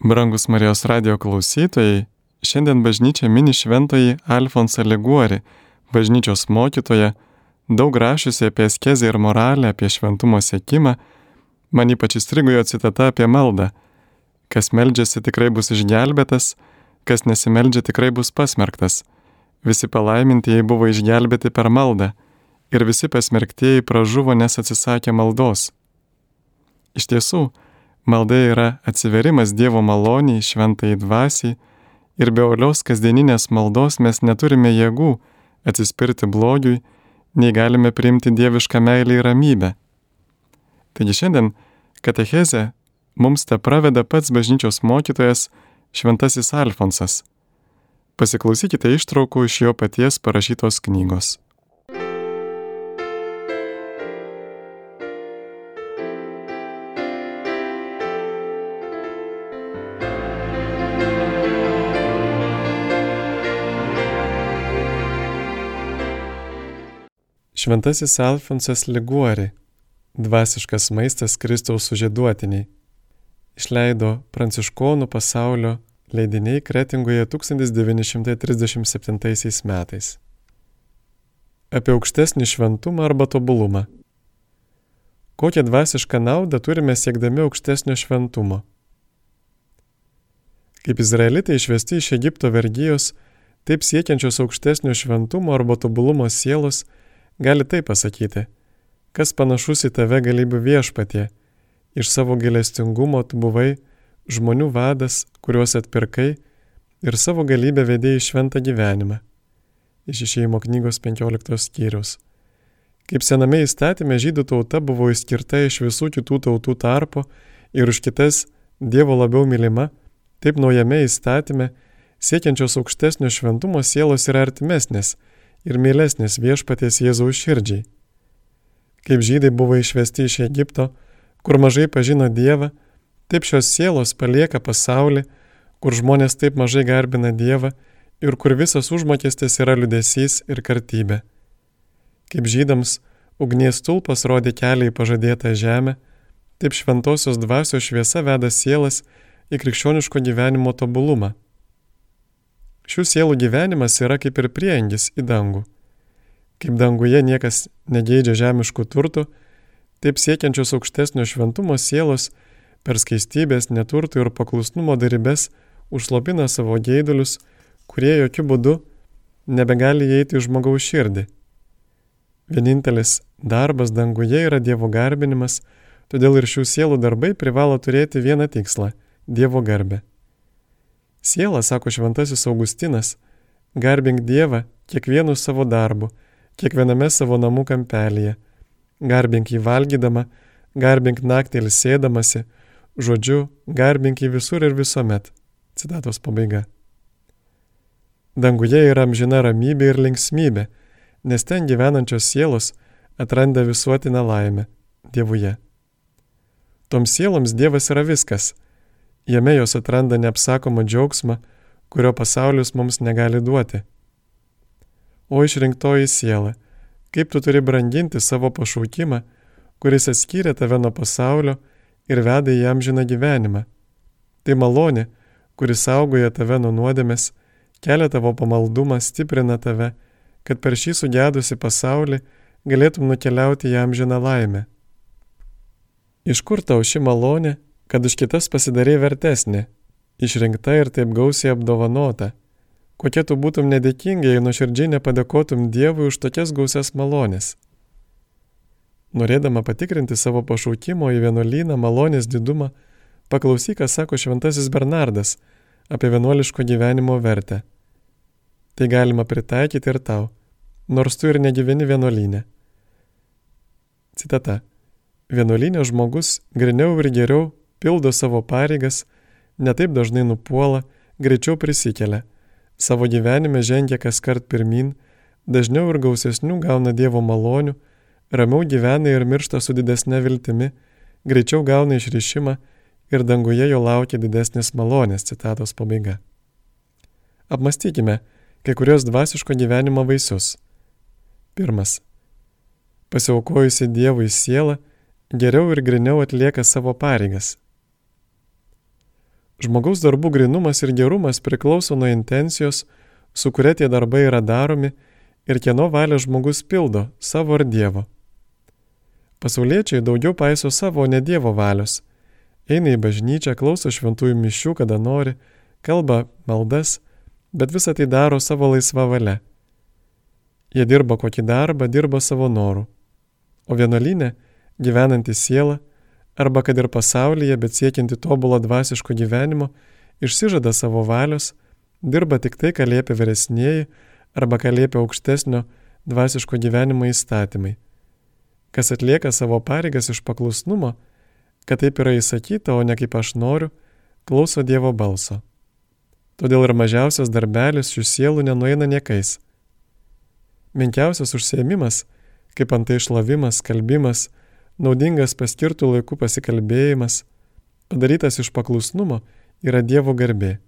Brangus Marijos radio klausytojai, šiandien bažnyčia mini šventoji Alfonsą Liguori, bažnyčios mokytoja, daug rašiusi apie askezę ir moralę, apie šventumo sėkimą. Man ypač įstrigo jo citata apie maldą. Kas meldžiasi tikrai bus išgelbėtas, kas nesimeldžia tikrai bus pasmerktas. Visi palaimintieji buvo išgelbėti per maldą ir visi pasmerktieji pražuvo, nes atsisakė maldos. Iš tiesų, Malda yra atsiverimas Dievo maloniai, šventai dvasiai ir be olios kasdieninės maldos mes neturime jėgų atsispirti blogiui, nei galime priimti dievišką meilę ir ramybę. Taigi šiandien katechezę mums te praveda pats bažnyčios mokytojas Šventasis Alfonsas. Pasiklausykite ištraukų iš jo paties parašytos knygos. Šventasis Alfonsas Liguori - dvasiškas maistas Kristaus sužieduotiniai. Išleido Pranciškonų pasaulio leidiniai Kretingoje 1937 metais. Apie aukštesnį šventumą arba tobulumą. Kokią dvasišką naudą turime siekdami aukštesnio šventumo? Kaip izraelitai išvesti iš Egipto vergyjos, taip siekiančios aukštesnio šventumo arba tobulumo sielos – gali taip pasakyti, kas panašus į tave galybių viešpatie, iš savo gilestingumo tu buvai žmonių vadas, kuriuos atpirkai ir savo galybę vedėjai šventą gyvenimą. Iš išėjimo knygos 15 skyrius. Kaip sename įstatymė žydų tauta buvo išskirta iš visų kitų tautų tarpo ir už kitas Dievo labiau mylima, taip naujame įstatymė siekiančios aukštesnio šventumo sielos yra artimesnės ir mielesnis viešpaties Jėzaus širdžiai. Kaip žydai buvo išvesti iš Egipto, kur mažai pažino Dievą, taip šios sielos palieka pasaulį, kur žmonės taip mažai garbina Dievą ir kur visas užmokestis yra liudesys ir kartybė. Kaip žydams ugnies tulpas rodė kelią į pažadėtą žemę, taip šventosios dvasios šviesa veda sielas į krikščioniško gyvenimo tobulumą. Šių sielų gyvenimas yra kaip ir prieangis į dangų. Kaip danguje niekas negeidžia žemiškų turtų, taip siekiančios aukštesnio šventumo sielos per skaistybės, neturtų ir paklusnumo darybės užslopina savo geidulius, kurie jokių būdų nebegali įeiti į žmogaus širdį. Vienintelis darbas danguje yra Dievo garbinimas, todėl ir šių sielų darbai privalo turėti vieną tikslą - Dievo garbę. Siela, sako šventasis Augustinas, garbink Dievą kiekvienu savo darbu, kiekviename savo namų kampelyje. Garbink jį valgydama, garbink naktį ilsėdamasi, žodžiu, garbink jį visur ir visuomet. Citatos pabaiga. Danguje yra amžina ramybė ir linksmybė, nes ten gyvenančios sielos atranda visuotinę laimę Dievuje. Toms sieloms Dievas yra viskas Jame jos atranda neapsakomą džiaugsmą, kurio pasaulis mums negali duoti. O išrinktoji siela, kaip tu turi branginti savo pašaukimą, kuris atskyrė tave nuo pasaulio ir veda į amžiną gyvenimą. Tai malonė, kuris saugoja tave nuo nuodėmės, kelia tavo pamaldumą, stiprina tave, kad per šį sugedusi pasaulį galėtum nukeliauti į amžiną laimę. Iš kur tau ši malonė kad už kitas pasidarai vertesnė, išrinkta ir taip gausiai apdovanota. Kokia tu būtum nedėkinga, jei nuoširdžiai nepadėkotum Dievui už tokias gausias malonės. Norėdama patikrinti savo pašaukimo į vienuolyną malonės didumą, paklausyk, ką sako šventasis Bernardas apie vienuoliško gyvenimo vertę. Tai galima pritaikyti ir tau, nors tu ir negyveni vienuolynė. Citata. Vienuolinė žmogus griniau ir geriau pildo savo pareigas, netaip dažnai nupuola, greičiau prisikelia, savo gyvenime žengia kas kart pirmin, dažniau ir gausesnių gauna Dievo malonių, ramiau gyvena ir miršta su didesnė viltimi, greičiau gauna išrišimą ir danguje jo laukia didesnės malonės, citatos pabaiga. Apmastykime kai kurios dvasiško gyvenimo vaisius. Pirmas. Pasiaukojusi Dievui siela geriau ir griniau atlieka savo pareigas. Žmogaus darbų grinumas ir gerumas priklauso nuo intencijos, su kuria tie darbai yra daromi ir kieno valią žmogus pildo - savo ar Dievo. Pasauliečiai daugiau paiso savo, ne Dievo valios. Eina į bažnyčią, klauso šventųjų mišių, kada nori, kalba maldas, bet visą tai daro savo laisvą valią. Jie dirba kokį darbą, dirba savo norų. O vienolinė, gyvenanti siela, arba kad ir pasaulyje, bet siekianti tobulo dvasiško gyvenimo, išsižada savo valios, dirba tik tai, ką liepia vyresnėji, arba ką liepia aukštesnio dvasiško gyvenimo įstatymai. Kas atlieka savo pareigas iš paklusnumo, kad taip yra įsakyta, o ne kaip aš noriu, klauso Dievo balso. Todėl ir mažiausias darbelis šių sielų nenueina niekais. Menkiausias užsiemimas, kaip antai išlavimas, kalbimas, naudingas paskirtų laikų pasikalbėjimas, padarytas iš paklusnumo, yra Dievo garbė.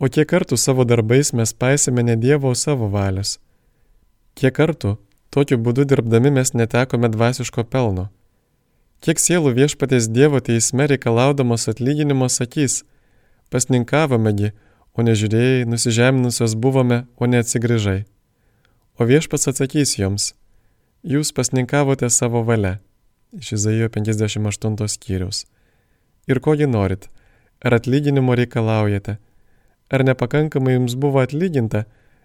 O kiek kartų savo darbais mes paisėme ne Dievo, o savo valios? Kiek kartų tokiu būdu dirbdami mes netekome dvasiško pelno? Kiek sielų viešpatės Dievo teisme reikalaudamos atlyginimo sakys, pasninkavomegi, o nežiūrėjai, nusižeminusios buvome, o neatsigrįžai. O viešpats atsakys joms, jūs pasninkavote savo valia. Iš Izaijo 58 skyriaus. Ir kogi norit? Ar atlyginimo reikalaujate? Ar nepakankamai jums buvo atlyginta,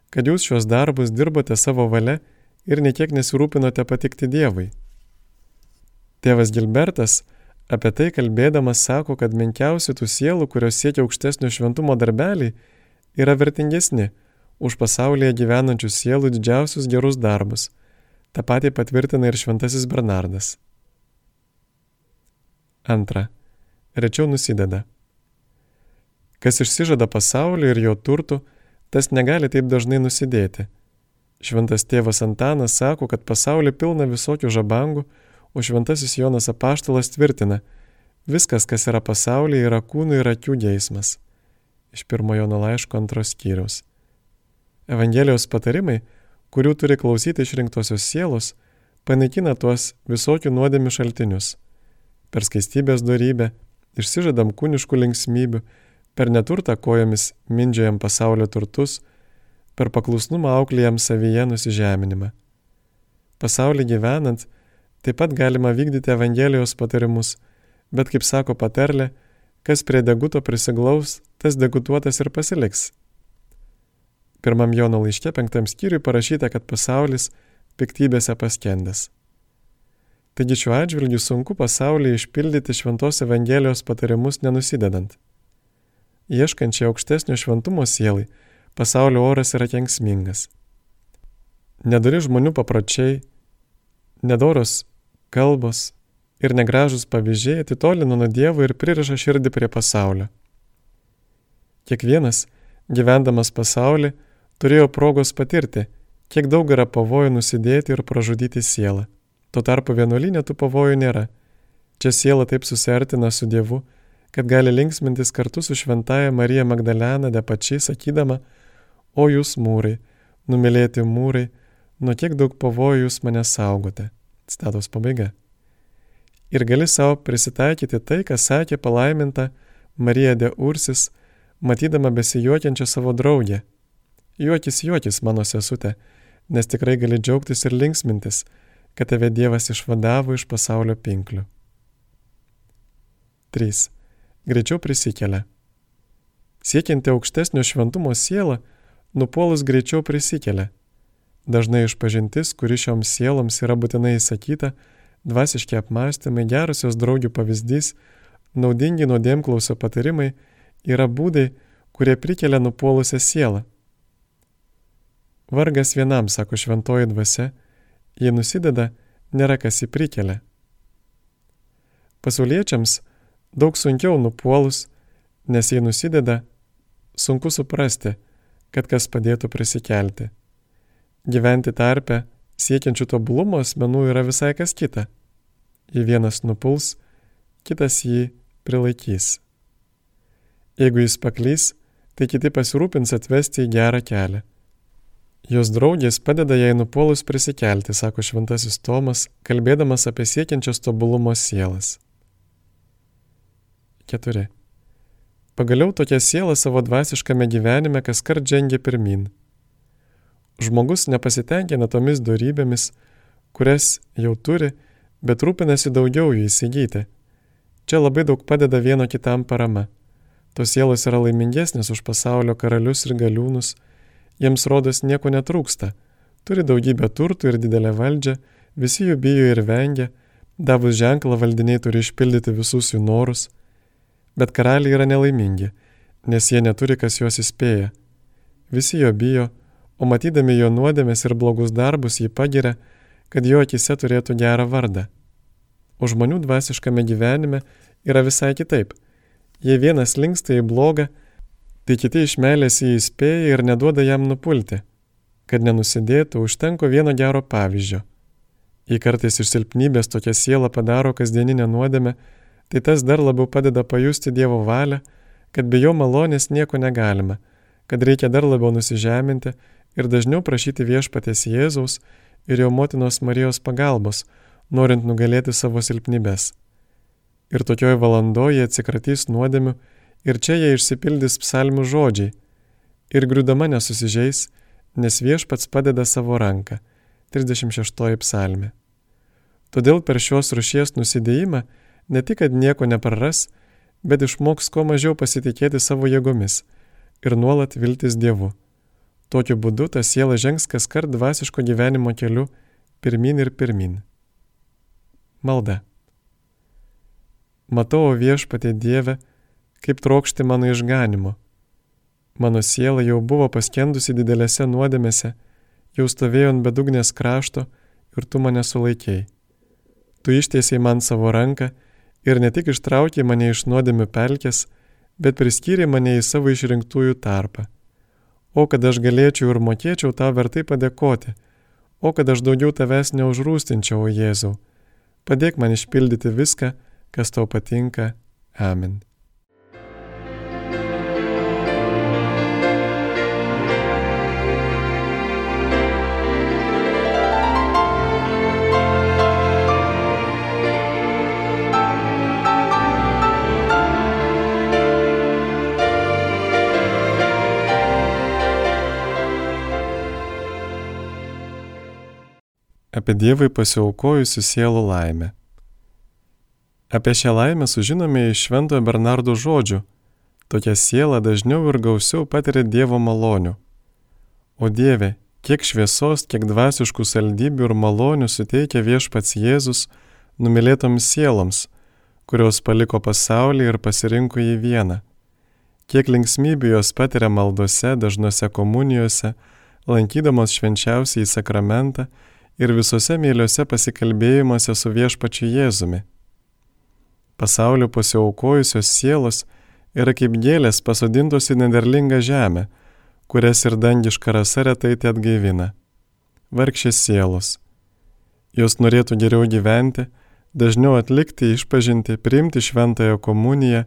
kad jūs šios darbus dirbote savo valia ir niekiek nesirūpinote patikti Dievui? Tėvas Gilbertas apie tai kalbėdamas sako, kad menkiausi tų sielų, kurios siekia aukštesnio šventumo darbelį, yra vertingesni už pasaulyje gyvenančių sielų didžiausius gerus darbus. Ta pati patvirtina ir šventasis Bernardas. Antra. Rečiau nusideda. Kas išsižada pasaulio ir jo turtų, tas negali taip dažnai nusidėti. Šventas tėvas Antanas sako, kad pasaulį pilna visokių žabangų, o šventasis Jonas apaštalas tvirtina, viskas, kas yra pasaulyje, yra kūnų ir akių geismas. Iš pirmojo nulaiško antros skyriaus. Evangelijos patarimai kurių turi klausyti išrinktosios sielos, panaikina tuos visokių nuodėmių šaltinius. Per skaistybės darybę išsižadam kūniškų linksmybių, per neturtą kojomis mindžiojam pasaulio turtus, per paklusnumą auklėjam savyje nusižeminimą. Pasaulį gyvenant, taip pat galima vykdyti Evangelijos patarimus, bet kaip sako paterlė, kas prie deguto prisiglaus, tas degutuotas ir pasiliks. Pirmam Jono laiške penktam skyriui parašyta, kad pasaulis piktybėse paskendęs. Taigi šiuo atžvilgiu sunku pasaulyje išpildyti šventos Evangelijos patarimus nenusidedant. Ieškančiai aukštesnio šventumo sielai, pasaulio oras yra kenksmingas. Nedari žmonių papročiai, nedoros kalbos ir negražus pavyzdžiai atitolina nuo Dievo ir pririša širdį prie pasaulio. Kiekvienas, gyvendamas pasaulyje, turėjo progos patirti, kiek daug yra pavojų nusidėti ir pražudyti sielą. Tuo tarpu vienuolinė tų pavojų nėra. Čia siela taip susiartina su Dievu, kad gali linksmintis kartu su šventaja Marija Magdalena de pačiai sakydama, o jūs mūrai, numylėti mūrai, nuo kiek daug pavojų jūs mane saugote. Citatos pabaiga. Ir gali savo prisitaikyti tai, ką sakė palaiminta Marija de Ursis, matydama besijuokiančią savo draugę Juokis, juokis, mano sesutė, nes tikrai gali džiaugtis ir linksmintis, kad tave Dievas išvadavo iš pasaulio pinklių. 3. Greičiau prisikelia. Siekianti aukštesnio šventumo siela, nupuolus greičiau prisikelia. Dažnai išpažintis, kuri šioms sieloms yra būtinai įsakyta, dvasiški apmąstymai, gerosios draugių pavyzdys, naudingi nuodėmklausio patarimai yra būdai, kurie prikelia nupuolusią sielą Vargas vienam, sako šventoji dvasia, jei nusideda, nėra kas jį prikelia. Pasauliečiams daug sunkiau nupuolus, nes jei nusideda, sunku suprasti, kad kas padėtų prisikelti. Gyventi tarpe siekiančių tobulumo asmenų yra visai kas kita. Jei vienas nupuls, kitas jį prilaikys. Jeigu jis paklys, tai kiti pasirūpins atvesti į gerą kelią. Jos draugės padeda jai nupuolus prisikelti, sako šventasis Tomas, kalbėdamas apie siekiančias tobulumo sielas. 4. Pagaliau tokia siela savo dvasiškame gyvenime kas kart žengia pirmin. Žmogus nepasitenkina tomis darybėmis, kurias jau turi, bet rūpinasi daugiau jų įsigyti. Čia labai daug padeda vieno kitam parama. Tos sielos yra laimingesnės už pasaulio karalius ir galiūnus, jiems rodos nieko netrūksta, turi daugybę turtų ir didelę valdžią, visi jų bijo ir vengia, davus ženklą valdiniai turi išpildyti visus jų norus, bet karaliai yra nelaimingi, nes jie neturi, kas juos įspėja. Visi jo bijo, o matydami jo nuodėmės ir blogus darbus jį pagiria, kad jo akise turėtų gerą vardą. O žmonių dvasiškame gyvenime yra visai kitaip – Jei vienas linksta į blogą, tai kiti iš meilės jį įspėja ir neduoda jam nupulti. Kad nenusidėtų, užtenka vieno gero pavyzdžio. Jei kartais iš silpnybės tokia siela padaro kasdieninę nuodėmę, tai tas dar labiau padeda pajusti Dievo valią, kad be jo malonės nieko negalima, kad reikia dar labiau nusižeminti ir dažniau prašyti viešpatės Jėzaus ir jo motinos Marijos pagalbos, norint nugalėti savo silpnybės ir tokioj valandoje atsikratys nuodėmių, ir čia jie išsipildys psalmių žodžiai, ir griūdama nesusižeis, nes viešpats padeda savo ranką. 36 psalmė. Todėl per šios rušies nusidėjimą ne tik, kad nieko nepraras, bet išmoks kuo mažiau pasitikėti savo jėgomis ir nuolat viltis Dievu. Tokiu būdu ta siela žengs kas kart dvasiško gyvenimo keliu pirmin ir pirmin. Malda. Matau viešpatė Dieve, kaip trokšti mano išganimo. Mano siela jau buvo paskendusi didelėse nuodėmėse, jau stovėjo ant bedugnės krašto ir tu mane sulaikėjai. Tu ištiesiai man savo ranką ir ne tik ištraukė mane iš nuodėmių pelkės, bet priskyrė mane į savo išrinktųjų tarpą. O kad aš galėčiau ir mokėčiau tau vertai padėkoti, o kad aš daugiau tavęs neužrūstinčiau, o Jėzau. Padėk man išpildyti viską, kas tau patinka. Amen. Apie Dievui pasiaukojusių sielų laimę. Apie šią laimę sužinome iš Šventojo Bernardo žodžių. Tokia siela dažniau ir gausiau patiria Dievo malonių. O Dieve, kiek šviesos, kiek dvasiškų saldybių ir malonių suteikia viešpats Jėzus numylėtoms sieloms, kurios paliko pasaulį ir pasirinko jį vieną. Kiek linksmybių jos patiria maldose, dažnose komunijose, lankydamos švenčiausiai sakramentą ir visose myliuose pasikalbėjimuose su viešpačiu Jėzumi pasaulio pasiaukojusios sielos yra kaip gėlės pasodintos į nederlingą žemę, kurias ir dangiška rasa retai tai atgaivina. Vargšės sielos. Jos norėtų geriau gyventi, dažniau atlikti išpažinti, priimti šventąją komuniją,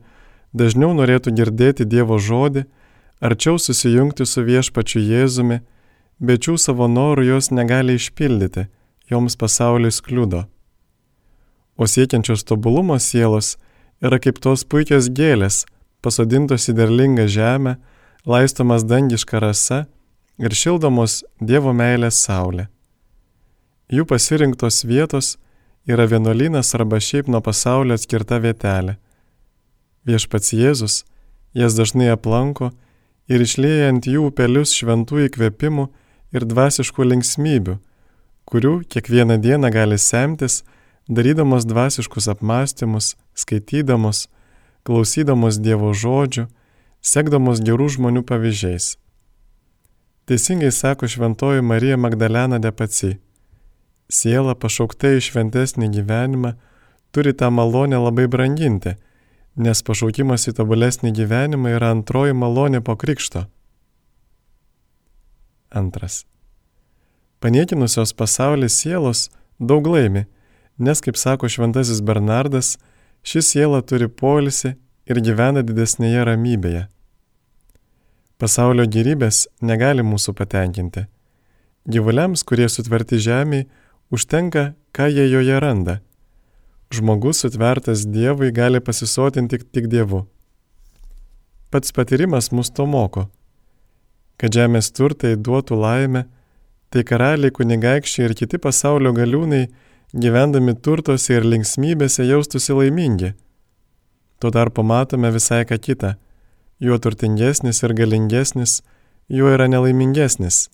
dažniau norėtų girdėti Dievo žodį, arčiau susijungti su viešpačiu Jėzumi, bet šių savo norų jos negali išpildyti, joms pasaulis kliudo o siekiančios tobulumo sielos yra kaip tos puikios gėlės, pasodintos į derlingą žemę, laistomas dangiška rasa ir šildomos Dievo meilės saulė. Jų pasirinktos vietos yra vienuolynas arba šiaip nuo pasaulio atskirta vietelė. Viešpats Jėzus jas dažnai aplanko ir išlėja ant jų upelius šventų įkvėpimų ir dvasiškų linksmybių, kurių kiekvieną dieną gali semtis, darydamos dvasiškus apmąstymus, skaitydamos, klausydamos Dievo žodžių, sekdamos gerų žmonių pavyzdžiais. Teisingai sako šventoji Marija Magdalena de Paci. Siela pašaukta į šventesnį gyvenimą turi tą malonę labai branginti, nes pašaukimas į tobulesnį gyvenimą yra antroji malonė po krikšto. Antras. Paniekinusios pasaulį sielos daug laimi nes, kaip sako šventasis Bernardas, ši siela turi polisį ir gyvena didesnėje ramybėje. Pasaulio gerybės negali mūsų patenkinti. Gyvuliams, kurie sutverti žemėje, užtenka, ką jie joje randa. Žmogus sutvertas Dievui gali pasisotinti tik, tik Dievu. Pats patyrimas mus to moko. Kad žemės turtai duotų laimę, tai karaliai, kunigaikščiai ir kiti pasaulio galiūnai gyvendami turtuose ir linksmybėse jaustųsi laimingi. Tuo tarpu matome visai ką kitą. Juo turtingesnis ir galingesnis, juo yra nelaimingesnis,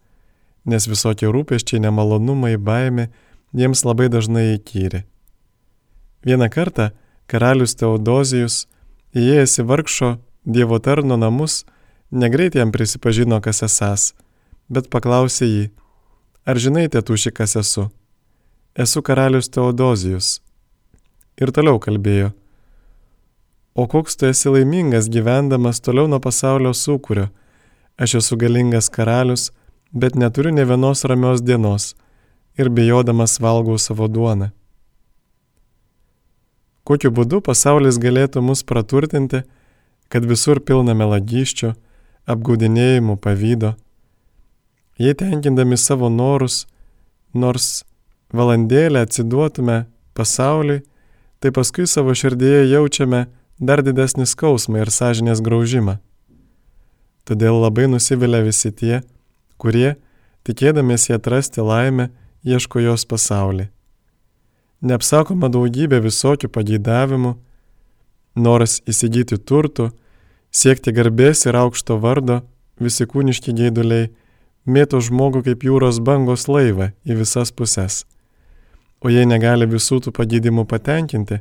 nes visokie rūpeščiai, nemalonumai, baime jiems labai dažnai įkyri. Vieną kartą karalius Teodozijus, įėjęs į vargšo Dievo tarno namus, negreit jam prisipažino, kas esas, bet paklausė jį, ar žinai, tėtuši, kas esu? Esu karalius Teodozijus. Ir toliau kalbėjo, o koks tu esi laimingas gyvendamas toliau nuo pasaulio sūkurio, aš esu galingas karalius, bet neturiu ne vienos ramios dienos ir bijodamas valgau savo duoną. Kokiu būdu pasaulis galėtų mus praturtinti, kad visur pilna melagyščių, apgaudinėjimų, pavydo. Jei tenkindami savo norus, nors valandėlę atsiduotume pasauliui, tai paskui savo širdėje jaučiame dar didesnį skausmą ir sąžinės graužimą. Todėl labai nusivilia visi tie, kurie, tikėdamiesi atrasti laimę, ieško jos pasaulį. Neapsakoma daugybė visokių pageidavimų, noras įsigyti turtų, siekti garbės ir aukšto vardo, visi kūniški geiduliai, mėto žmogų kaip jūros bangos laivą į visas puses. O jei negali visų tų pagydimų patenkinti,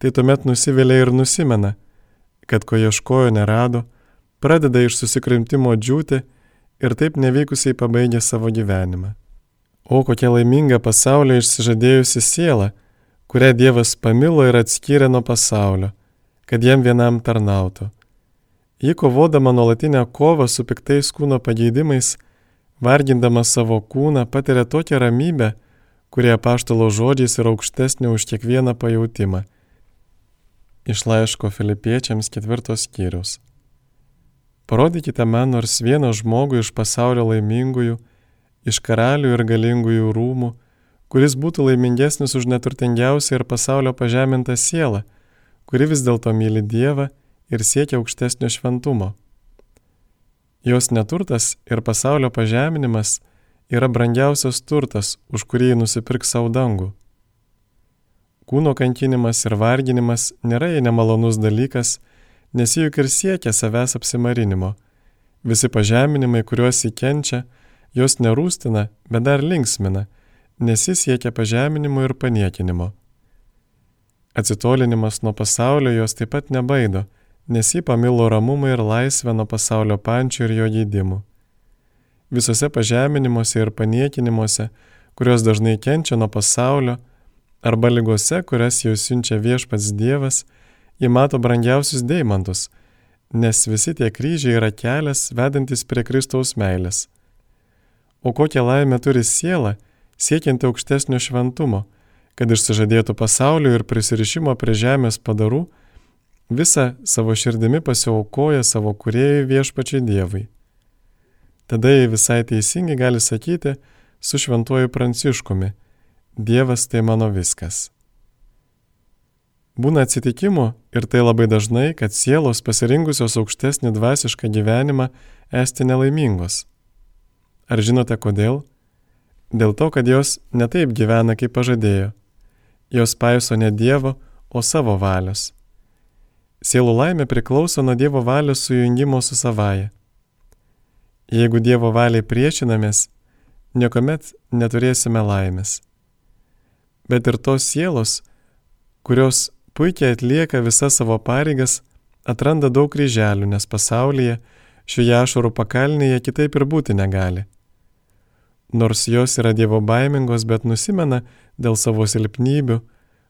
tai tuomet nusivelia ir nusimena, kad ko ieškojo nerado, pradeda iš susikrimtimo džiūti ir taip nevykusiai pabaigia savo gyvenimą. O kokia laiminga pasaulio išsižadėjusi siela, kurią Dievas pamilo ir atskyrė nuo pasaulio, kad jam vienam tarnautų. Ji kovodama nuolatinę kovą su piktais kūno pageidimais, vargindama savo kūną, patiria tokią ramybę, kurie paštalo žodžiais yra aukštesnė už kiekvieną pajūtimą. Iš laiško filipiečiams ketvirtos skyrius. Parodykite man nors vieną žmogų iš pasaulio laimingųjų, iš karalių ir galingųjų rūmų, kuris būtų laimingesnis už neturtingiausią ir pasaulio pažemintą sielą, kuri vis dėlto myli Dievą ir siekia aukštesnio šventumo. Jos neturtas ir pasaulio pažeminimas yra brangiausias turtas, už kurį nusipirks savo dangų. Kūno kankinimas ir varginimas nėra jai nemalonus dalykas, nes juk ir siekia savęs apsimarinimo. Visi pažeminimai, kuriuos įkenčia, jos nerūstina, bet dar linksmina, nes jis siekia pažeminimo ir paniekinimo. Atsitolinimas nuo pasaulio jos taip pat nebaido, nes jį pamilo ramumą ir laisvę nuo pasaulio pančių ir jo gydimų. Visose pažeminimuose ir paniekinimuose, kurios dažnai kenčia nuo pasaulio, arba lygose, kurias jau siunčia viešpats Dievas, Ji mato brangiausius deimantus, nes visi tie kryžiai yra kelias vedantis prie Kristaus meilės. O kokią laimę turi siela, siekianti aukštesnio šventumo, kad išsižadėtų pasaulio ir prisirišimo prie žemės padarų, visą savo širdimi pasiaukoja savo kuriejui viešpačiai Dievui. Tada jie visai teisingai gali sakyti su šventuoju pranciškumi, Dievas tai mano viskas. Būna atsitikimų ir tai labai dažnai, kad sielos pasirinkusios aukštesnį dvasišką gyvenimą esti nelaimingos. Ar žinote kodėl? Dėl to, kad jos netaip gyvena, kaip pažadėjo. Jos paiso ne Dievo, o savo valios. Sielų laimė priklauso nuo Dievo valios sujungimo su savaja. Jeigu Dievo valiai priešinamės, niekuomet neturėsime laimės. Bet ir tos sielos, kurios puikiai atlieka visas savo pareigas, atranda daug kryželių, nes pasaulyje šioje ašarų pakalnėje kitaip ir būti negali. Nors jos yra dievo baimingos, bet nusimena dėl savo silpnybių,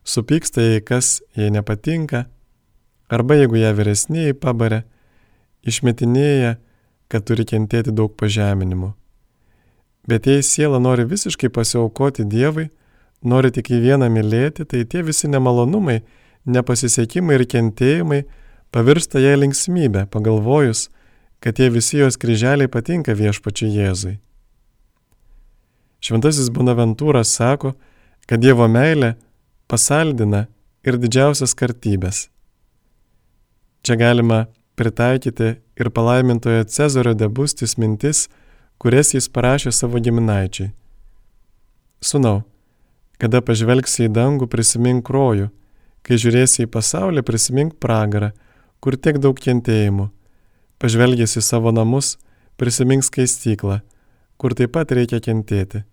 supyksta jei kas jai nepatinka, arba jeigu ją vyresnėji pabarė, išmetinėja, kad turi kentėti daug pažeminimų. Bet jei siela nori visiškai pasiaukoti Dievui, nori tik į vieną mylėti, tai tie visi nemalonumai, nepasisekimai ir kentėjimai pavirsta jai linksmybė, pagalvojus, kad tie visi jos kryželiai patinka viešpačiui Jėzui. Šventasis Bonaventūras sako, kad Dievo meilė pasaldina ir didžiausias kartybės. Čia galima pritaikyti ir palaimintojo Cezario debustis mintis, kurias jis parašė savo giminaičiai. Sūnau, kada pažvelgsi į dangų, prisimink rojų, kai žiūrėsi į pasaulį, prisimink pragarą, kur tiek daug kentėjimų. Pažvelgęs į savo namus, prisimink skaistyklą, kur taip pat reikia kentėti.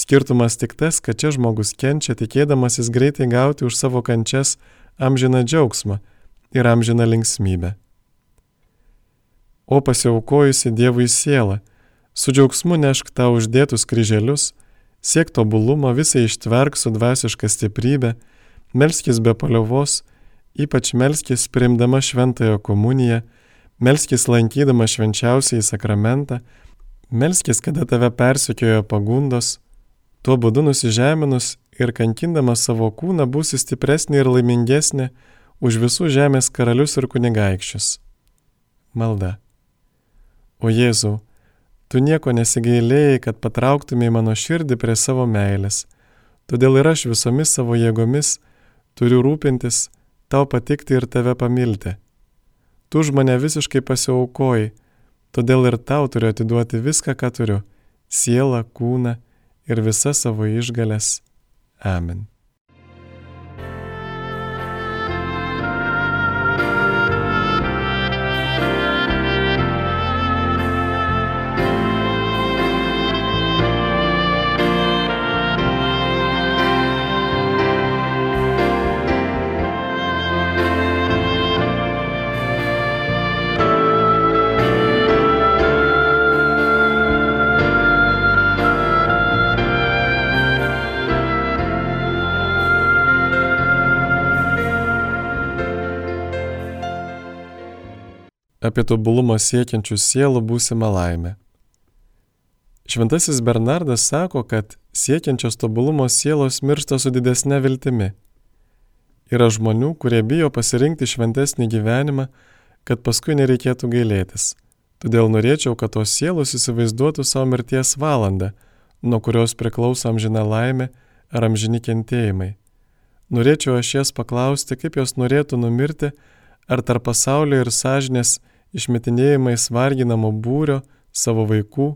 Skirtumas tik tas, kad čia žmogus kenčia, tikėdamasis greitai gauti už savo kančias amžiną džiaugsmą ir amžiną linksmybę. O pasiaukojusi Dievui sielą, su džiaugsmu nešk tau uždėtus kryželius, siek tobulumo, visai ištverk su dvasiška stiprybė, melskis be paliovos, ypač melskis primdama šventąją komuniją, melskis lankydama švenčiausiai sakramentą, melskis, kada tave persikiojo pagundos, Tuo būdu nusižeminus ir kankindama savo kūną būsi stipresnė ir laimingesnė už visų žemės karalius ir kunigaikščius. Malda. O Jėzau, tu nieko nesigailėjai, kad patrauktumėjai mano širdį prie savo meilės, todėl ir aš visomis savo jėgomis turiu rūpintis, tau patikti ir tave pamilti. Tu už mane visiškai pasiaukoji, todėl ir tau turiu atiduoti viską, ką turiu - sielą, kūną, ir visas savo išgalės. Amen. Apie tobulumą siekiančių sielų būsima laimė. Šventasis Bernardas sako, kad siekiančios tobulumo sielos miršta su didesnė viltimi. Yra žmonių, kurie bijo pasirinkti šventesnį gyvenimą, kad paskui nereikėtų gailėtis. Todėl norėčiau, kad tos sielos įsivaizduotų savo mirties valandą, nuo kurios priklauso amžina laimė ar amžini kentėjimai. Norėčiau aš jas paklausti, kaip jos norėtų numirti, ar tarp pasaulio ir sąžinės išmetinėjimais varginamo būrio savo vaikų,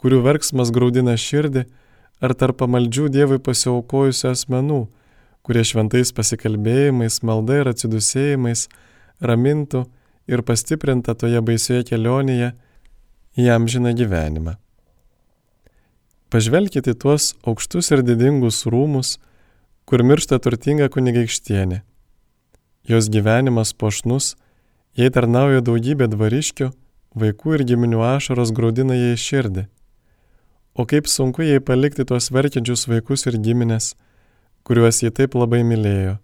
kurių verksmas graudina širdį, ar tarp pamaldžių Dievui pasiaukojusių asmenų, kurie šventais pasikalbėjimais, malda ir atsidusėjimais ramintų ir pastiprinta toje baisioje kelionėje į amžiną gyvenimą. Pažvelkite tuos aukštus ir didingus rūmus, kur miršta turtinga kunigaikštienė. Jos gyvenimas pošnus, Jei tarnauja daugybė dvariškių, vaikų ir giminių ašaros graudina jai širdį. O kaip sunku jai palikti tuos verkiančius vaikus ir giminės, kuriuos jie taip labai mylėjo.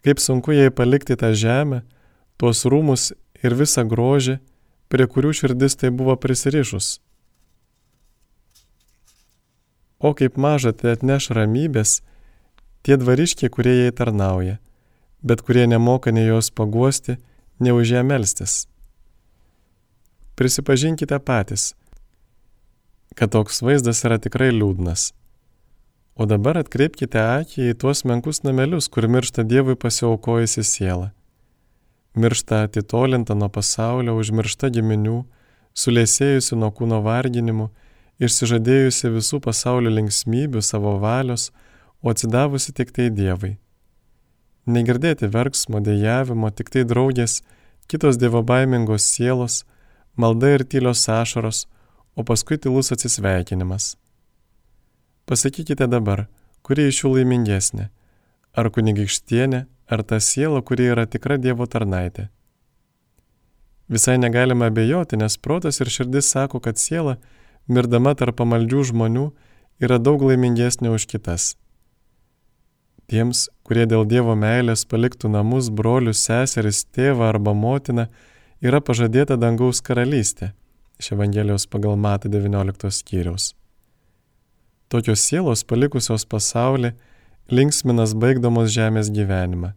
Kaip sunku jai palikti tą žemę, tuos rūmus ir visą grožį, prie kurių širdis tai buvo prisirišus. O kaip maža tai atneš ramybės tie dvariškiai, kurie jai tarnauja, bet kurie nemoka nei jos paguosti, ne už ją melstis. Prisipažinkite patys, kad toks vaizdas yra tikrai liūdnas. O dabar atkreipkite akį į tuos menkus namelius, kur miršta Dievui pasiaukojusi siela. Miršta atitolinta nuo pasaulio, užmiršta giminių, sulėsėjusi nuo kūno varginimų, išsižadėjusi visų pasaulio linksmybių savo valios, o atsidavusi tik tai Dievui negirdėti verksmo, dėjavimo, tik tai draugės, kitos dievobaimingos sielos, malda ir tylios ašaros, o paskui tylus atsisveikinimas. Pasakykite dabar, kuri iš jų laimingesnė - ar kunigikštienė, ar ta siela, kuri yra tikra Dievo tarnaitė. Visai negalima abejoti, nes protas ir širdis sako, kad siela, mirdama tarp pamaldžių žmonių, yra daug laimingesnė už kitas. Tiems, kurie dėl Dievo meilės paliktų namus, brolius, seseris, tėvą arba motiną, yra pažadėta dangaus karalystė. Iš Evangelijos pagal Matą 19 skyriaus. Tokios sielos palikusios pasaulį linksminas baigdamos žemės gyvenimą.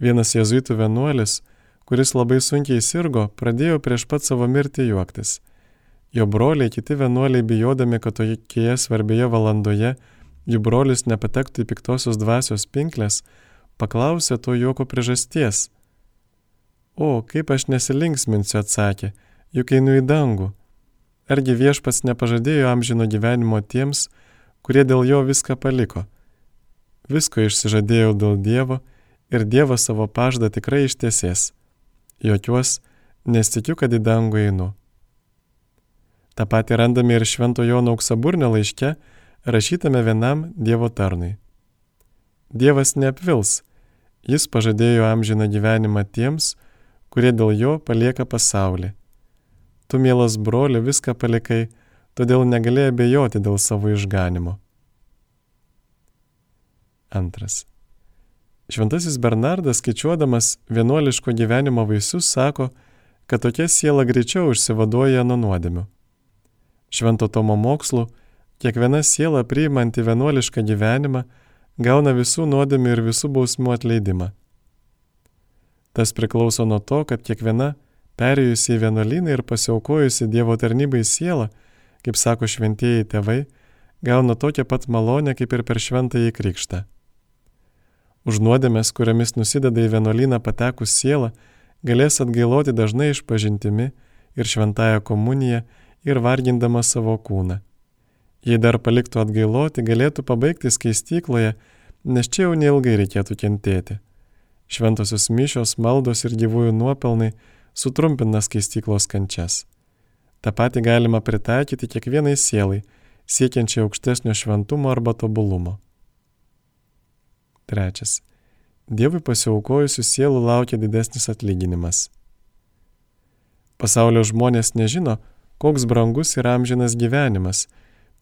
Vienas jezuitų vienuolis, kuris labai sunkiai sirgo, pradėjo prieš pat savo mirtį juoktis. Jo broliai, kiti vienuoliai bijodami, kad tokioje svarbioje valandoje jų brolis nepatektų į piktosios dvasios pinklės, paklausė to juoko priežasties. O, kaip aš nesilinksminsiu, atsakė, juk einu į dangų. Argi viešpats nepažadėjo amžino gyvenimo tiems, kurie dėl jo viską paliko. Visko išsižadėjau dėl Dievo ir Dievas savo pažadą tikrai ištiesės. Jokiuos, nes tikiu, kad į dangų einu. Ta pati randame ir Švento Jono auksaburnio laiške, rašytame vienam Dievo tarnui. Dievas neapvils, jis pažadėjo amžiną gyvenimą tiems, kurie dėl jo palieka pasaulį. Tu, mielas broli, viską palikai, todėl negalėjai abejoti dėl savo išganimo. Antras. Šventasis Bernardas, skaičiuodamas vienuoliško gyvenimo vaisius, sako, kad tokia siela greičiau išsivaduoja nuo nuodėmių. Švento Tomo mokslu, kiekviena siela priimanti vienuolišką gyvenimą gauna visų nuodėmių ir visų bausmių atleidimą. Tas priklauso nuo to, kad kiekviena perėjusi į vienuolyną ir pasiaukojusi Dievo tarnybai siela, kaip sako šventieji tėvai, gauna tokią pat malonę kaip ir per šventąjį krikštą. Už nuodėmės, kuriamis nusideda į vienuolyną patekus sielą, galės atgailoti dažnai išpažintimi ir šventąją komuniją ir vargindama savo kūną. Jei dar paliktų atgailoti, galėtų pabaigti skaistykloje, nes čia jau neilgai reikėtų kentėti. Šventosios mišios, maldos ir gyvųjų nuopelnai sutrumpina skaistyklos kančias. Ta pati galima pritaikyti kiekvienai sielai, siekiančiai aukštesnio šventumo arba tobulumo. Trečias. Dievui pasiaukojusių sielų laukia didesnis atlyginimas. Pasaulio žmonės nežino, koks brangus yra amžinas gyvenimas,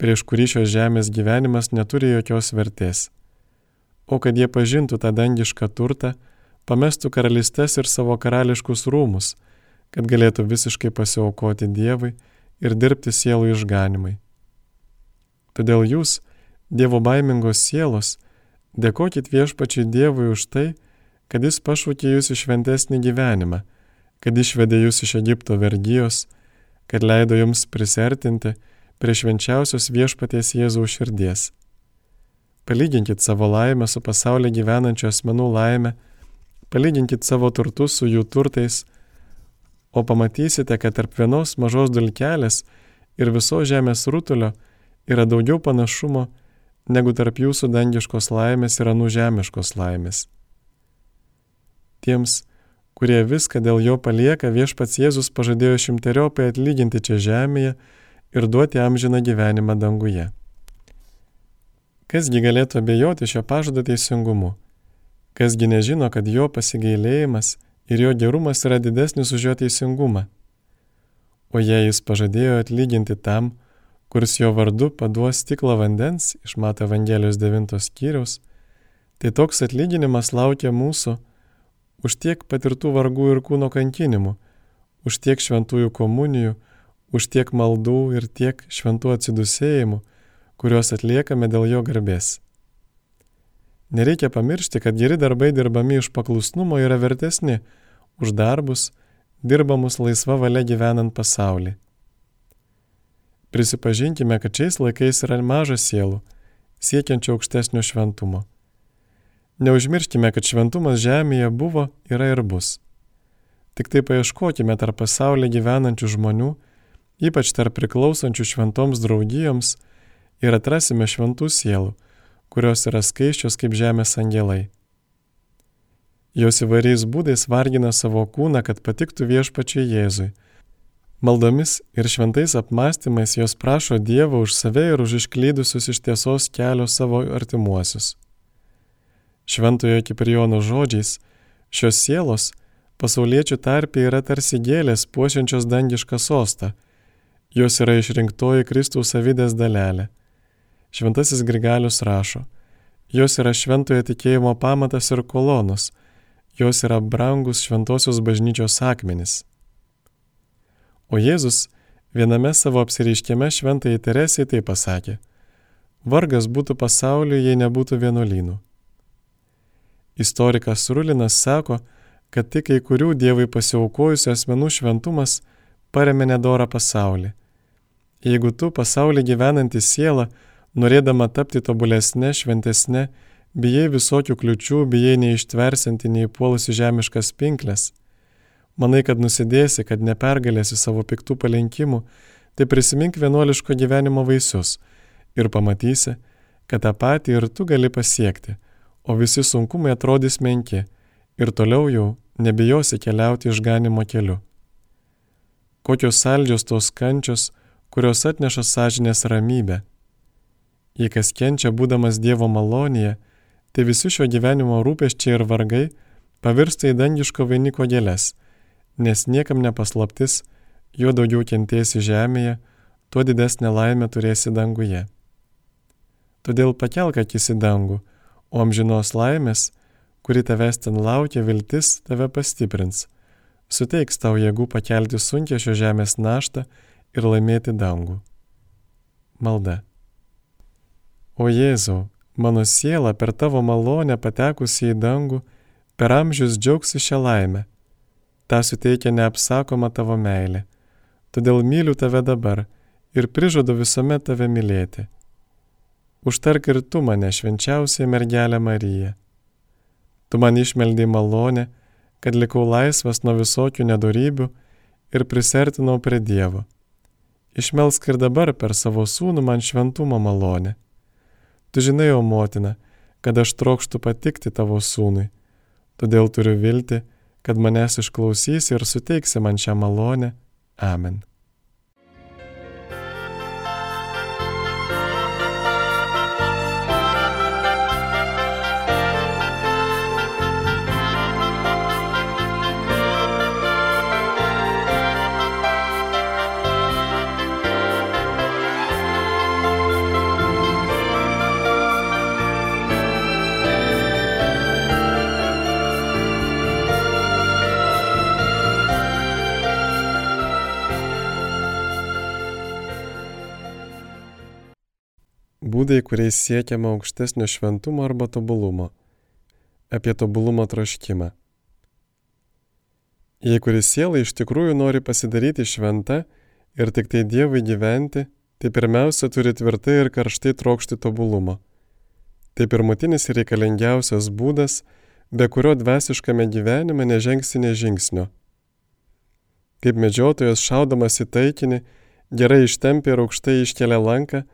prieš kurį šios žemės gyvenimas neturi jokios vertės. O kad jie pažintų tą dangišką turtą, pamestų karalystės ir savo karališkus rūmus, kad galėtų visiškai pasiaukoti Dievui ir dirbti sielų išganimai. Todėl jūs, Dievo baimingos sielos, Dėkokit viešpačiai Dievui už tai, kad Jis pašaukė jūs į šventesnį gyvenimą, kad išvedė jūs iš Egipto vergyjos, kad leido jums prisertinti prie švenčiausios viešpaties Jėzaus širdies. Palyginkit savo laimę su pasaulyje gyvenančių asmenų laimę, palyginkit savo turtus su jų turtais, o pamatysite, kad tarp vienos mažos dulkelės ir viso žemės rutulio yra daugiau panašumo, negu tarp jūsų dangiškos laimės ir anų žemiškos laimės. Tiems, kurie viską dėl jo palieka, viešpats Jėzus pažadėjo šimteriopai atlyginti čia žemėje ir duoti amžiną gyvenimą danguje. Kasgi galėtų abejoti šio pažado teisingumu? Kasgi nežino, kad jo pasigailėjimas ir jo gerumas yra didesnis už jo teisingumą? O jei jis pažadėjo atlyginti tam, kuris jo vardu paduos stiklą vandens iš Mato Evangelijos 9 skyriaus, tai toks atlyginimas laukia mūsų už tiek patirtų vargų ir kūno kankinimų, už tiek šventųjų komunijų, už tiek maldų ir tiek šventų atsidusėjimų, kuriuos atliekame dėl jo garbės. Nereikia pamiršti, kad geri darbai dirbami iš paklusnumo yra vertesni už darbus, dirbamus laisva valia gyvenant pasaulį. Prisipažinkime, kad šiais laikais yra maža sielų, siekiančių aukštesnio šventumo. Neužmirškime, kad šventumas žemėje buvo, yra ir bus. Tik tai paieškokime tarp pasaulyje gyvenančių žmonių, ypač tarp priklausančių šventoms draugijoms, ir atrasime šventų sielų, kurios yra skaičios kaip žemės angelai. Jos įvairiais būdais vargina savo kūną, kad patiktų viešpačiai Jėzui Maldomis ir šventais apmąstymais jos prašo Dievo už save ir už išklydusius iš tiesos kelio savo artimuosius. Šventojo Kiprijono žodžiais, šios sielos pasauliečių tarpė yra tarsi gėlės puošiančios dangišką sostą, jos yra išrinktoji Kristaus savydės dalelė. Šventasis Grigalius rašo, jos yra šventojo tikėjimo pamatas ir kolonos, jos yra brangus šventosios bažnyčios akmenis. O Jėzus viename savo apsireiškime šventai Teresijai tai pasakė, vargas būtų pasauliu, jei nebūtų vienuolynų. Istorikas Rulinas sako, kad tik kai kurių Dievui pasiaukojusių asmenų šventumas paremė nedorą pasaulį. Jeigu tu pasaulį gyvenantį sielą, norėdama tapti tobulesnė, šventesnė, bijai visokių kliučių, bijai neištversinti nei puolusi žemiškas pinklės, Manai, kad nusidėsi, kad nepergalėsi savo piktų palinkimų, tai prisimink vienuoliško gyvenimo vaisius ir pamatysi, kad tą patį ir tu gali pasiekti, o visi sunkumai atrodys menki ir toliau jau nebijosi keliauti išganimo keliu. Kokios saldžios tos kančios, kurios atneša sąžinės ramybę. Jei kas kenčia būdamas Dievo malonėje, tai visi šio gyvenimo rūpeščiai ir vargai pavirsta į dangiško vainiko gėlės nes niekam nepaslaptis, juo daugiau kentėsi žemėje, tuo didesnę laimę turėsi danguje. Todėl pakelk akis į dangų, o amžinos laimės, kuri tavęs ten laukia viltis, tave pastiprins, suteiks tau jėgų pakelti sunkia šio žemės naštą ir laimėti dangų. Malda. O Jėzau, mano siela per tavo malonę patekusi į dangų, per amžius džiaugsi šią laimę tą suteikia neapsakoma tavo meilė. Todėl myliu tave dabar ir prižadu visuomet tave mylėti. Užtark ir tu mane švenčiausiai mergelę Mariją. Tu man išmeldai malonę, kad likau laisvas nuo visokių nedorybių ir prisertinau prie Dievo. Išmelsk ir dabar per savo sūnų man šventumo malonę. Tu žinai, o motina, kad aš trokštų patikti tavo sūnui, todėl turiu vilti, kad manęs išklausys ir suteiksi man šią malonę. Amen. Būdai, kuriais siekiama aukštesnio šventumo arba tobulumo. Apie tobulumo troškimą. Jei kuris siela iš tikrųjų nori pasidaryti šventą ir tik tai Dievui gyventi, tai pirmiausia turi tvirtai ir karštai trokšti tobulumo. Tai pirmutinis ir reikalingiausias būdas, be kurio dvasiškame gyvenime nežengsi nežingsnio. Kaip medžiotojas šaudamas į taikinį, gerai ištempia ir aukštai iškelia lanką,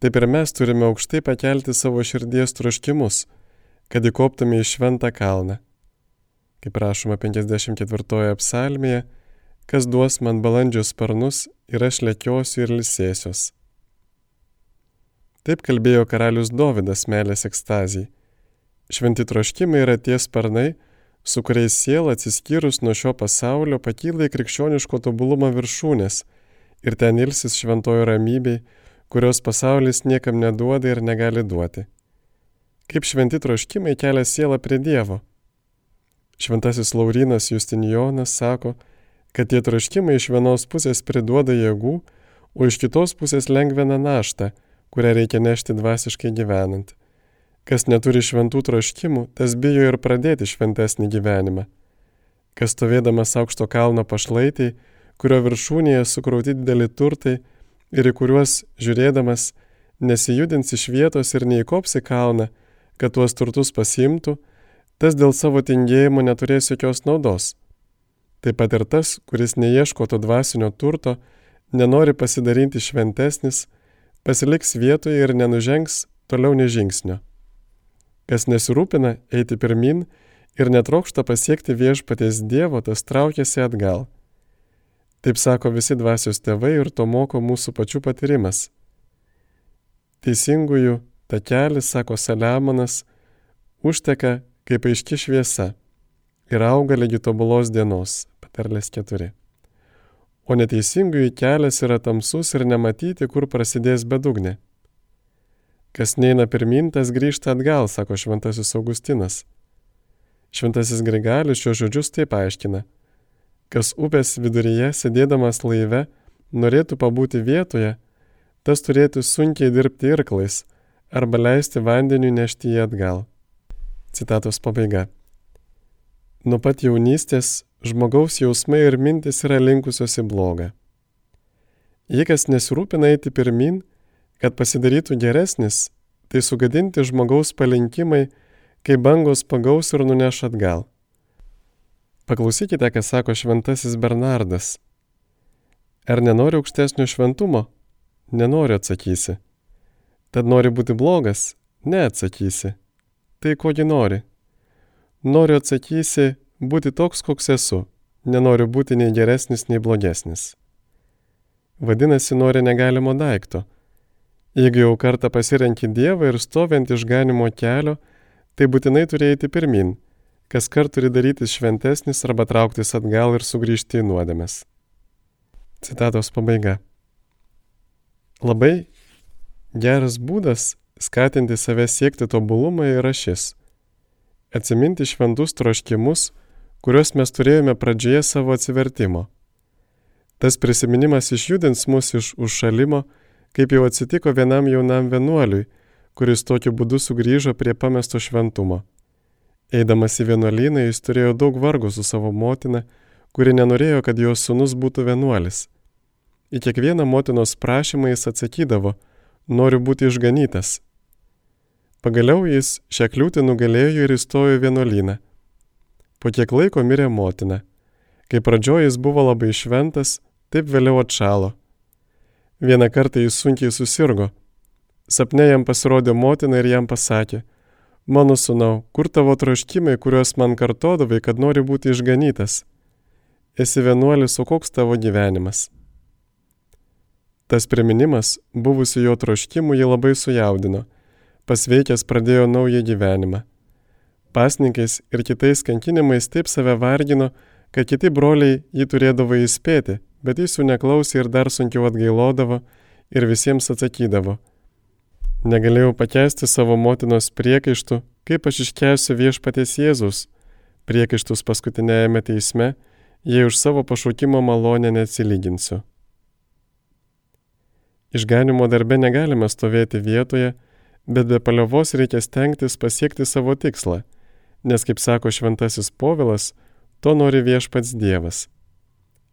Taip ir mes turime aukštai pakelti savo širdies troškimus, kad įkoptume į šventą kalną. Kaip rašoma 54 psalmėje, kas duos man balandžio sparnus ir aš lėkiosiu ir lisėsios. Taip kalbėjo karalius Dovydas meilės ekstazijai. Šventi troškimai yra tie sparnai, su kuriais siela atsiskyrus nuo šio pasaulio pakyla į krikščioniško tobulumo viršūnės ir ten ilsis šventojo ramybei, kurios pasaulis niekam neduoda ir negali duoti. Kaip šventi troškimai kelia sielą prie Dievo. Šventasis Laurinas Justinijonas sako, kad tie troškimai iš vienos pusės priduoda jėgų, o iš kitos pusės lengvina naštą, kurią reikia nešti dvasiškai gyvenant. Kas neturi šventų troškimų, tas bijo ir pradėti šventesnį gyvenimą. Kas stovėdamas aukšto kalno pašlaitai, kurio viršūnėje sukrauti dideli turtai, ir į kuriuos žiūrėdamas nesijudins iš vietos ir neįkops į kalną, kad tuos turtus pasimtų, tas dėl savo tingėjimo neturės jokios naudos. Taip pat ir tas, kuris neieško to dvasinio turto, nenori pasidarinti šventesnis, pasiliks vietoje ir nenužengs toliau nežingsnio. Kas nesirūpina eiti pirmin ir netrokšta pasiekti viešpatės Dievo, tas traukiasi atgal. Taip sako visi dvasios tėvai ir to moko mūsų pačių patyrimas. Teisingųjų takelis, sako Saliamonas, užteka kaip aiški šviesa ir auga lygi tobulos dienos, patarlės keturi. O neteisingųjų kelias yra tamsus ir nematyti, kur prasidės bedugnė. Kas neina pirmin, tas grįžta atgal, sako šventasis Augustinas. Šventasis Grigalius šios žodžius taip aiškina kas upės viduryje, sėdėdamas laive, norėtų pabūti vietoje, tas turėtų sunkiai dirbti irklais arba leisti vandeniu nešti jį atgal. Citatos pabaiga. Nuo pat jaunystės žmogaus jausmai ir mintis yra linkusios į blogą. Jei kas nesirūpina eiti pirmin, kad pasidarytų geresnis, tai sugadinti žmogaus palinkimai, kai bangos pagaus ir nuneš atgal. Paklausykite, ką sako šventasis Bernardas. Ar nenori aukštesnio šventumo? Nenori atsakysi. Tad nori būti blogas? Neatsakysi. Tai kogi nori? Noriu atsakysi būti toks, koks esu. Nenoriu būti nei geresnis, nei blogesnis. Vadinasi, nori negalimo daikto. Jeigu jau kartą pasirenki Dievą ir stovint išganimo kelio, tai būtinai turi eiti pirmin, kas kart turi darytis šventesnis arba trauktis atgal ir sugrįžti į nuodėmes. Citatos pabaiga. Labai geras būdas skatinti save siekti tobulumą yra šis - atsiminti šventus troškimus, kuriuos mes turėjome pradžioje savo atsivertimo. Tas prisiminimas išjudins mus iš užšalimo, kaip jau atsitiko vienam jaunam vienuoliui, kuris tokiu būdu sugrįžo prie pamesto šventumo. Eidamas į vienuolyną jis turėjo daug vargo su savo motina, kuri nenorėjo, kad jos sunus būtų vienuolis. Į kiekvieną motinos prašymą jis atsakydavo, noriu būti išganytas. Pagaliau jis šią kliūtį nugalėjo ir įstojo į vienuolyną. Po kiek laiko mirė motina. Kai pradžioje jis buvo labai šventas, taip vėliau atšalo. Vieną kartą jis sunkiai susirgo. Sapne jam pasirodė motina ir jam pasakė, mano sunau, kur tavo troškimai, kuriuos man kartodavai, kad nori būti išganytas? Esi vienuolis, o koks tavo gyvenimas? Tas priminimas, buvusių jo troškimų, jį labai sujaudino. Pasveikęs pradėjo naują gyvenimą. Pasninkais ir kitais kankinimais taip save vargino, kad kiti broliai jį turėdavo įspėti, bet jis jų neklausė ir dar sunkiau atgailodavo ir visiems atsakydavo. Negalėjau pakesti savo motinos priekaištų, kaip aš iškesiu viešpaties Jėzus, priekaištus paskutinėjame teisme, jei už savo pašaukimo malonę neatsilyginsiu. Išganimo darbe negalime stovėti vietoje, bet be paliovos reikia stengtis pasiekti savo tikslą, nes, kaip sako šventasis Povilas, To nori viešpats Dievas.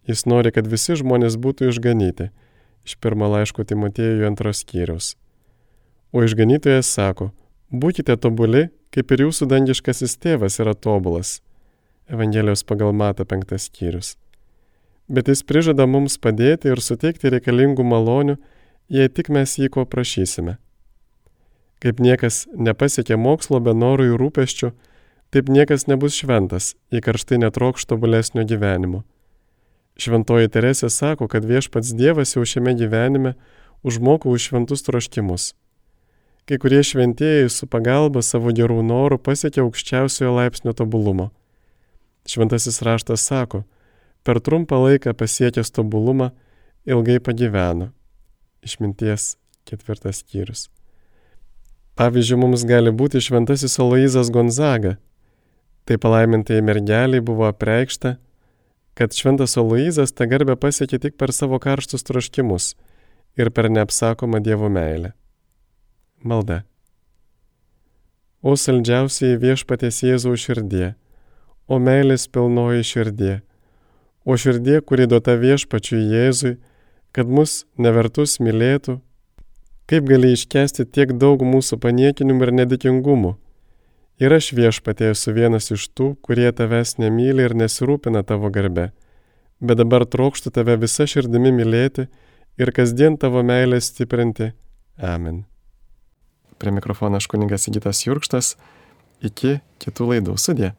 Jis nori, kad visi žmonės būtų išganyti. Iš pirmo laiško Timotėjų antros skyriaus. O išganytojas sako, būkite tobuli, kaip ir jūsų dangiškasis tėvas yra tobulas. Evangelijos pagal Mata penktas skyrius. Bet jis prižada mums padėti ir suteikti reikalingų malonių, jei tik mes jį ko prašysime. Kaip niekas nepasiekė mokslo be norų ir rūpeščių, Taip niekas nebus šventas, jei karštai netrokš tobulesnio gyvenimo. Šventoji Teresė sako, kad viešpats Dievas jau šiame gyvenime užmoko už šventus troškimus. Kai kurie šventieji su pagalba savo gerų norų pasiekė aukščiausiojo laipsnio tobulumo. Šventasis raštas sako, per trumpą laiką pasiekęs tobulumą ilgai pagyveno. Išminties ketvirtas skyrius. Pavyzdžiui, mums gali būti šventasis Aloizas Gonzaga, Tai palaimintai mergeliai buvo apreikšta, kad šventas Aloizas tą garbę pasiekė tik per savo karštus troškimus ir per neapsakomą Dievo meilę. Malda. O saldžiausiai viešpatės Jėzaus širdie, o meilės pilnoji širdie, o širdie, kuri duota viešpačiui Jėzui, kad mus nevertus mylėtų, kaip gali iškesti tiek daug mūsų paniekinimų ir nedėkingumų Ir aš viešpatė esu vienas iš tų, kurie tavęs nemyli ir nesirūpina tavo garbe, bet dabar trokštų tave visą širdimi mylėti ir kasdien tavo meilę stiprinti. Amen. Prie mikrofono aš kuningas Sigitas Jurkštas. Iki kitų laidų sudė.